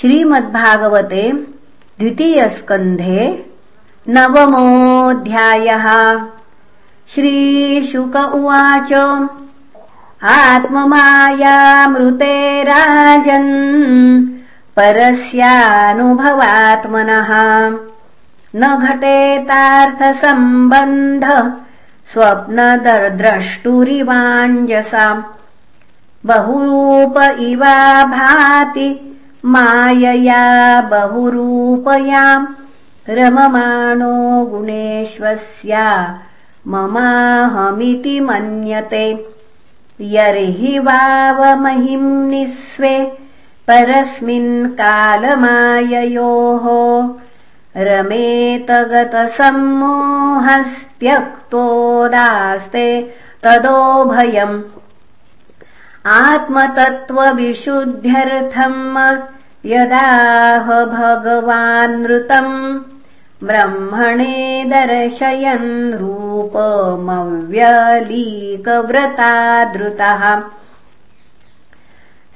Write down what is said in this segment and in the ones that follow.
श्रीमद्भागवते द्वितीयस्कन्धे नवमोऽध्यायः। श्रीशुक उवाच आत्ममायामृते राजन् परस्यानुभवात्मनः। न घटेतार्थसम्बन्ध स्वप्नद्रष्टुरिवाञ्जसाम् बहुरूप इवा भाति मायया बहुरूपयाम् रममाणो गुणेश्वस्या ममाहमिति मन्यते। यर्हि वावमहिम् निःस्वे परस्मिन् कालमाययोः रमेतगतसम्मोहस्त्यक्तोदास्ते तदोभयम् आत्मतत्त्वविशुद्ध्यर्थम् यदाह भगवान्नृतम् ब्रह्मणे दर्शयन् रूपमव्यलीकव्रतादृतः।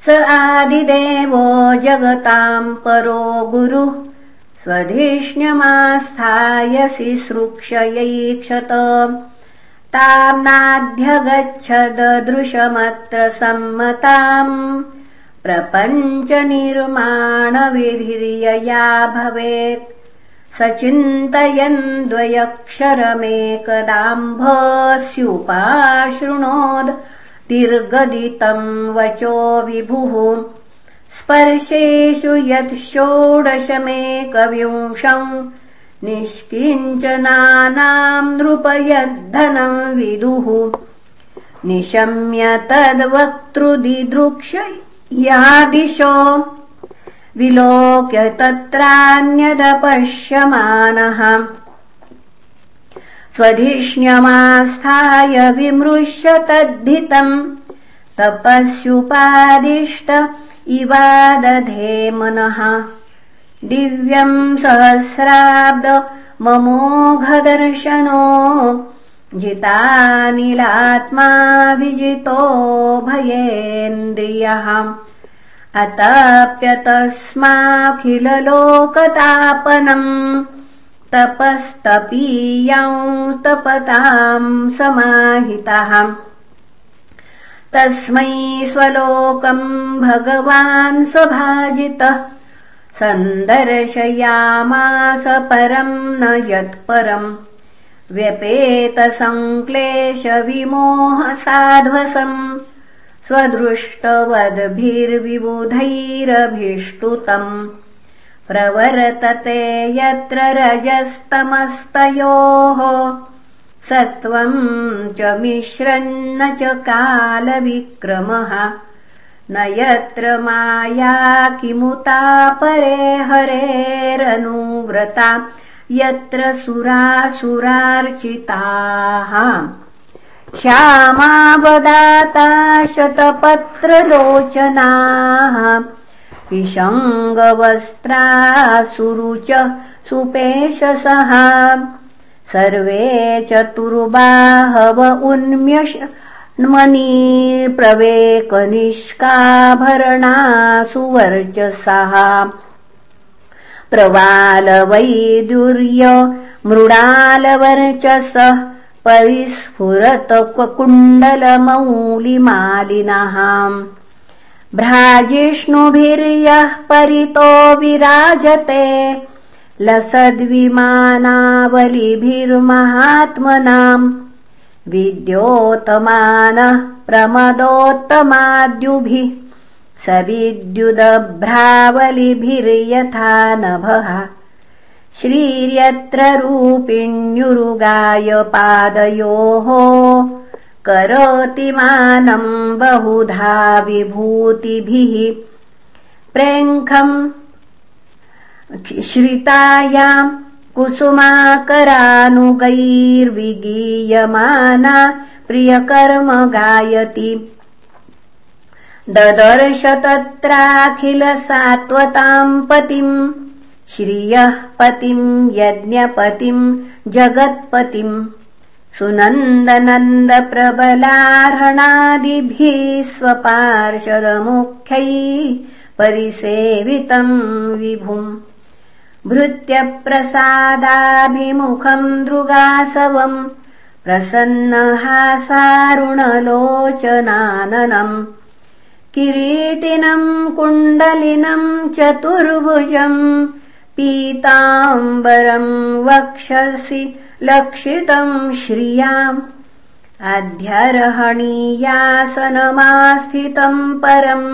स आदिदेवो जगताम् परो गुरुः स्वधिष्ण्यमास्थाय शुश्रूक्षयैक्षत ताम् नाध्यगच्छददृशमत्र सम्मताम् प्रपञ्चनिर्माणविधिर्यया भवेत्। स चिन्तयन् द्वयक्षरमेकदाम्भस्युपाशृणोद् दीर्घदितम् वचो विभुः। स्पर्शेषु यत् षोडशमेकविंशम् निष्किञ्चनानाम् नृपयद्धनम् विदुः। निशम्य तद्वक्तृदिदृक्ष यादिशो। विलोक्य तत्रान्यदपश्यमानः। स्वधिष्ण्यमास्थाय विमृश्य तद्धितम् तपस्युपादिष्ट इवादधे मनः दिव्यम् सहस्राब्द ममोघदर्शनो। जितानिलात्मा विजितो भयेन्द्रियः। अतप्यतस्माखिलोकतापनम् तपस्तपीयंस्तपताम् समाहितः। तस्मै स्वलोकम् भगवान् स्वभाजितः सन्दर्शयामास परम् न यत्परम् व्यपेतसङ्क्लेशविमोहसाध्वसम् स्वदृष्टवद्भिर्विबुधैरभिष्टुतम्। प्रवर्तते यत्र रजस्तमस्तयोः सत्त्वम् च मिश्रन्न च कालविक्रमः न यत्र माया किमुता परे हरेरनुव्रता यत्र सुरासुरार्चिताः श्यामावदाता शतपत्रलोचनाः विषङ्गवस्त्रासुरुच सुपेशसः। सर्वे चतुर्बाहव उन्म्यष मणिप्रवेकनिष्काभरणा सुवर्चसः प्रवालवैदुर्य मृडालवर्चसः परिस्फुरतकुण्डलमौलिमालिनः भ्राजिष्णुभिर्यः परितो विराजते। लसद्विमानावलिभिर्महात्मनाम् विद्योतमानः प्रमदोत्तमाद्युभिः स विद्युदभ्रावलिभिर्यथा नभः श्रीर्यत्र रूपिण्युरुगाय पादयोः करोति मानम् बहुधा विभूतिभिः। प्रेङ्खम् श्रितायाम् कुसुमाकरानुगैर्विगीयमाना प्रियकर्म गायति। ददर्श तत्राखिलसात्वताम् पतिम् श्रियः पतिम् यज्ञपतिम् जगत्पतिम् सुनन्दनन्दप्रबलार्हणादिभिः स्वपार्षदमुख्यै परिसेवितम् विभुम् भृत्यप्रसादाभिमुखम् दृगासवम् प्रसन्नहासारुणलोचनाननम् किरीटिनम् कुण्डलिनम् चतुर्भुजम् पीताम्बरम् वक्षसि लक्षितम् श्रियाम् अध्यर्हणीयासनमास्थितम् परम्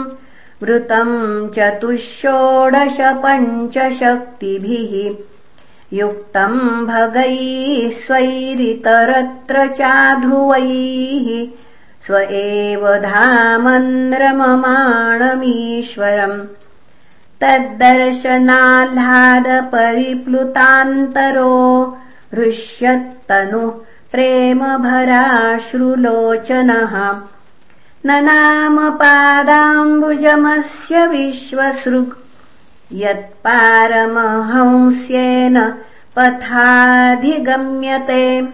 वृतम् चतुष्षोडश पञ्चशक्तिभिः युक्तम् भगैः स्वैरितरत्र चाध्रुवैः स्व एव धामन्द्रममाणमीश्वरम्। तद्दर्शनाह्लादपरिप्लुतान्तरो हृष्यत्तनुः प्रेमभराश्रुलोचनः न नाम पादाम्बुजमस्य विश्वसृग् यत्पारमहंस्येन पथाधिगम्यते।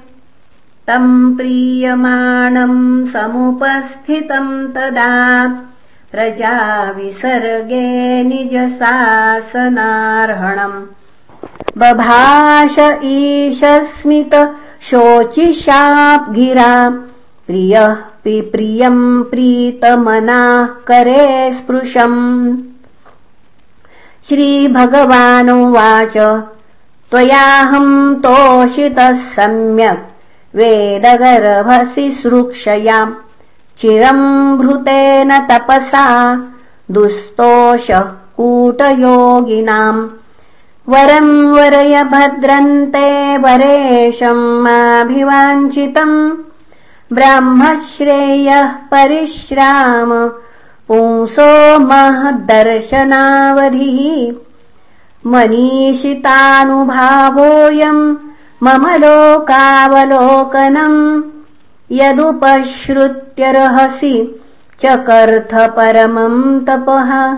तम् प्रीयमाणम् समुपस्थितम् तदा। प्रजाविसर्गे निजशासनार्हणम्। बभाष ईशस्मित शोचिशाप् गिरा। प्रियः पिप्रियम् प्रीतमनाः करे स्पृशम्। श्रीभगवानुवाच त्वयाहम् तोषितः सम्यक् वेदगर्भसि सृक्षयाम्। चिरम् भृतेन तपसा दुस्तोषः कूटयोगिनाम्। वरम् वरय भद्रन्ते वरेशम् माभिवाञ्छितम् ब्राह्मश्रेयः परिश्राम। पुंसो महद्दर्शनावधिः मनीषितानुभावोऽयम् मम लोकावलोकनम् यदुपश्रुत्यर्हसि चकर्थ परमम् तपः।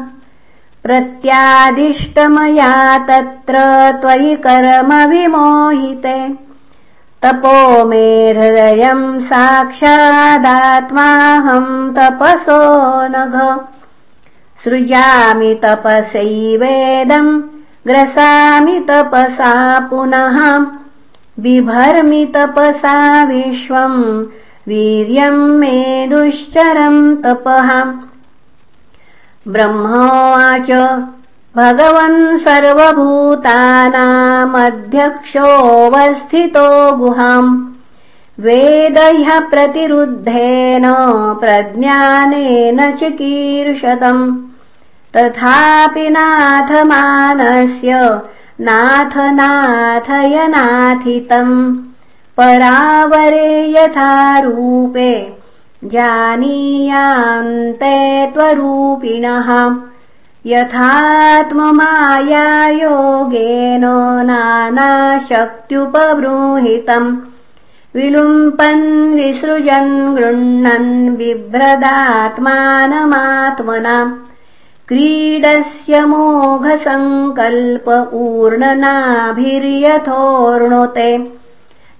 प्रत्यादिष्टमया तत्र त्वयि कर्म विमोहिते तपो मे हृदयम् साक्षादात्माहम् तपसो नघ। सृजामि तपसैवेदम् ग्रसामि तपसा पुनः। बिभर्मि तपसा विश्वम् वीर्यम् मे दुश्चरम् तपः। ब्रह्मोवाच भगवन् सर्वभूतानामध्यक्षोऽवस्थितो गुहाम्। वेद ह्यः प्रतिरुद्धेन प्रज्ञानेन चिकीर्षतम्। तथापि नाथमानस्य नाथ नाथयनाथितम् परावरे यथा रूपे जानीयान्ते त्वरूपिणः यथात्ममायायोगेन नानाशक्त्युपबृंहितम् विलुम्पन् विसृजन् गृह्णन् बिभ्रदात्मानमात्मना। क्रीडस्य मोघसङ्कल्प ऊर्णनाभिर्यथोर्णुते।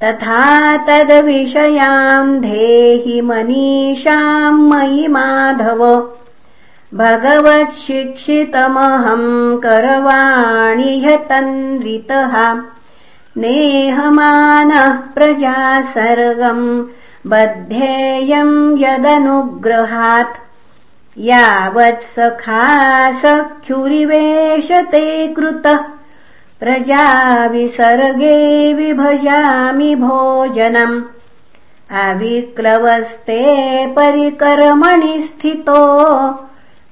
तथा तद्विषयाम् देहि मनीषाम् मयि माधव भगवत्शिक्षितमहम् करवाणि ह्यतन्वितः नेहमानः प्रजा सर्गम् बद्धेयम् यदनुग्रहात् यावत्सखा सख्युरिवेशते कृतः। प्रजाविसर्गे विभजामि भोजनम्। अविक्लवस्ते परिकर्मणि स्थितो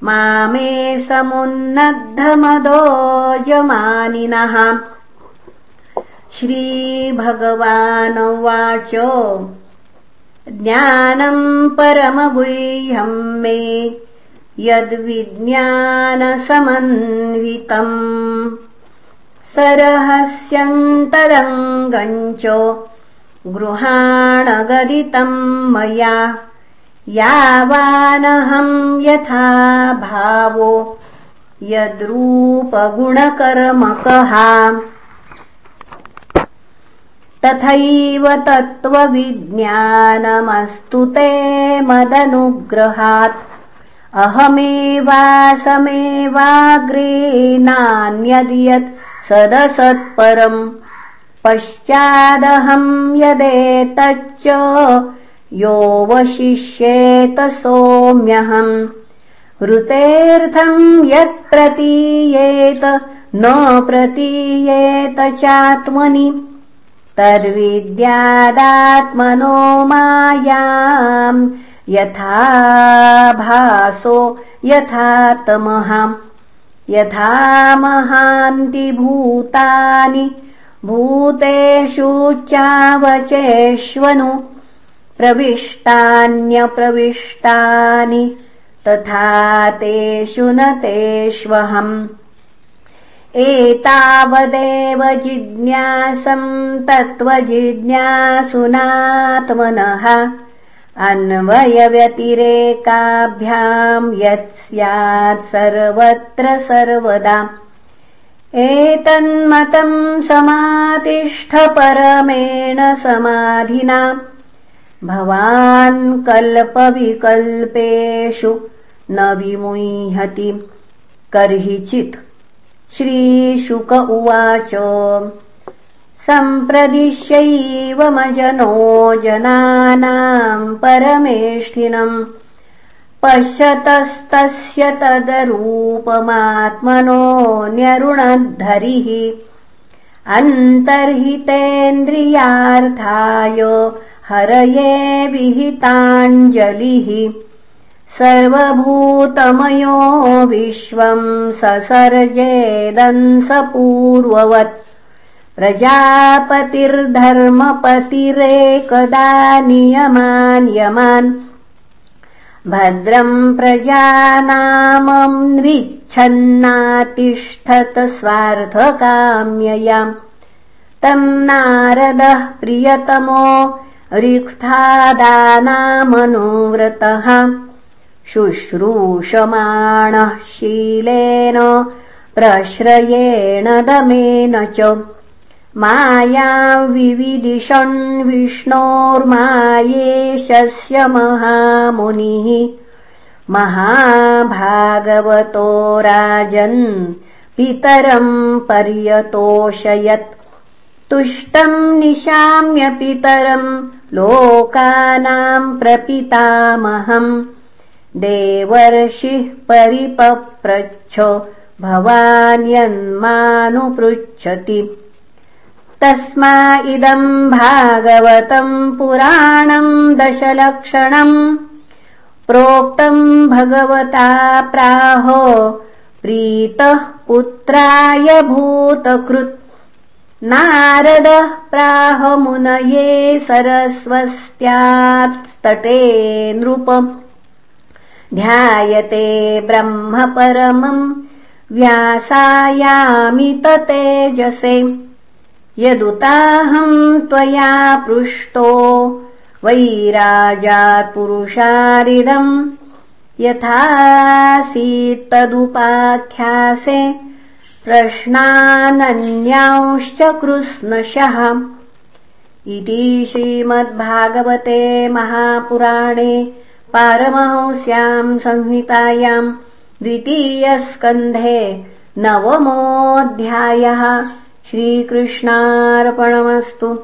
मामे समुन्नद्धमदोजमानिनः श्रीभगवानुवाच। ज्ञानम् परमगुह्यम् मे यद्विज्ञानसमन्वितम्। सरहस्यन्तरङ्गम् च गृहाणगदितम् मया यथा भावो यद्रूपगुणकर्मकः। तथैव तत्त्वविज्ञानमस्तु ते मदनुग्रहात्। अहमेवासमेवाग्रे नान्यद्यत् सदसत्परम् पश्चादहम् यदेतच्च योऽवशिष्येत सोम्यहम् ऋतेऽर्थम् यत्प्रतीयेत न प्रतीयेत चात्मनि। तद्विद्यादात्मनो मायाम्। यथा भासो यथा तमः यथा महान्ति भूतानि भूतेषु चावचेष्वनु प्रविष्टान्यप्रविष्टानि तथा तेषु न तेष्वहम्। एतावदेव जिज्ञासम् तत्त्वजिज्ञासुनात्मनः अन्वयव्यतिरेकाभ्याम् यत् स्यात् सर्वत्र सर्वदा। एतन्मतम् समातिष्ठ परमेण समाधिना भवान् कल्पविकल्पेषु न विमुह्यति। कर्हिचित् श्रीशुक उवाच सम्प्रदिश्यैवमजनो जनानाम् परमेष्ठिनम् पश्यतस्तस्य तदरूपमात्मनो न्यरुणद्धरिः। अन्तर्हितेन्द्रियार्थाय हरये विहिताञ्जलिः। सर्वभूतमयो विश्वम् ससर्जेदंसपूर्ववत्। प्रजापतिर्धर्मपतिरेकदा नियमान् भद्रम् प्रजानामन्विच्छन्नातिष्ठत स्वार्थकाम्ययाम्। तम् नारदः प्रियतमो रिक्थादानामनुव्रतः शुश्रूषमाणः शीलेन प्रश्रयेण दमेन च। माया विविदिशन् विष्णोर्मायेशस्य महामुनिः। महाभागवतो राजन् पितरम् पर्यतोषयत्। तुष्टम् निशाम्य पितरम् लोकानाम् प्रपितामहम्। देवर्षिः परिपप्रच्छ भवान्यन्मानुपृच्छति तस्मा इदम् भागवतम् पुराणम् दशलक्षणम् प्रोक्तम् भगवता प्राह प्रीतः पुत्राय भूतकृत् नारदः मुनये सरस्वस्त्यात्स्तटे नृपम् ध्यायते ब्रह्म परमम् व्यासायामि तेजसे यदुताहम् त्वया पृष्टो वैराजात्पुरुषारिदम् यथासीत्तदुपाख्यासे प्रश्नानन्यांश्च कृष्णशः। इति श्रीमद्भागवते महापुराणे पारमहंस्याम् संहितायाम् द्वितीयस्कन्धे नवमोऽध्यायः। श्रीकृष्णार्पणमस्तु।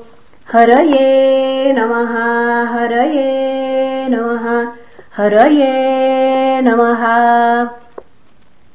हरये नमः हरये नमः हरये नमः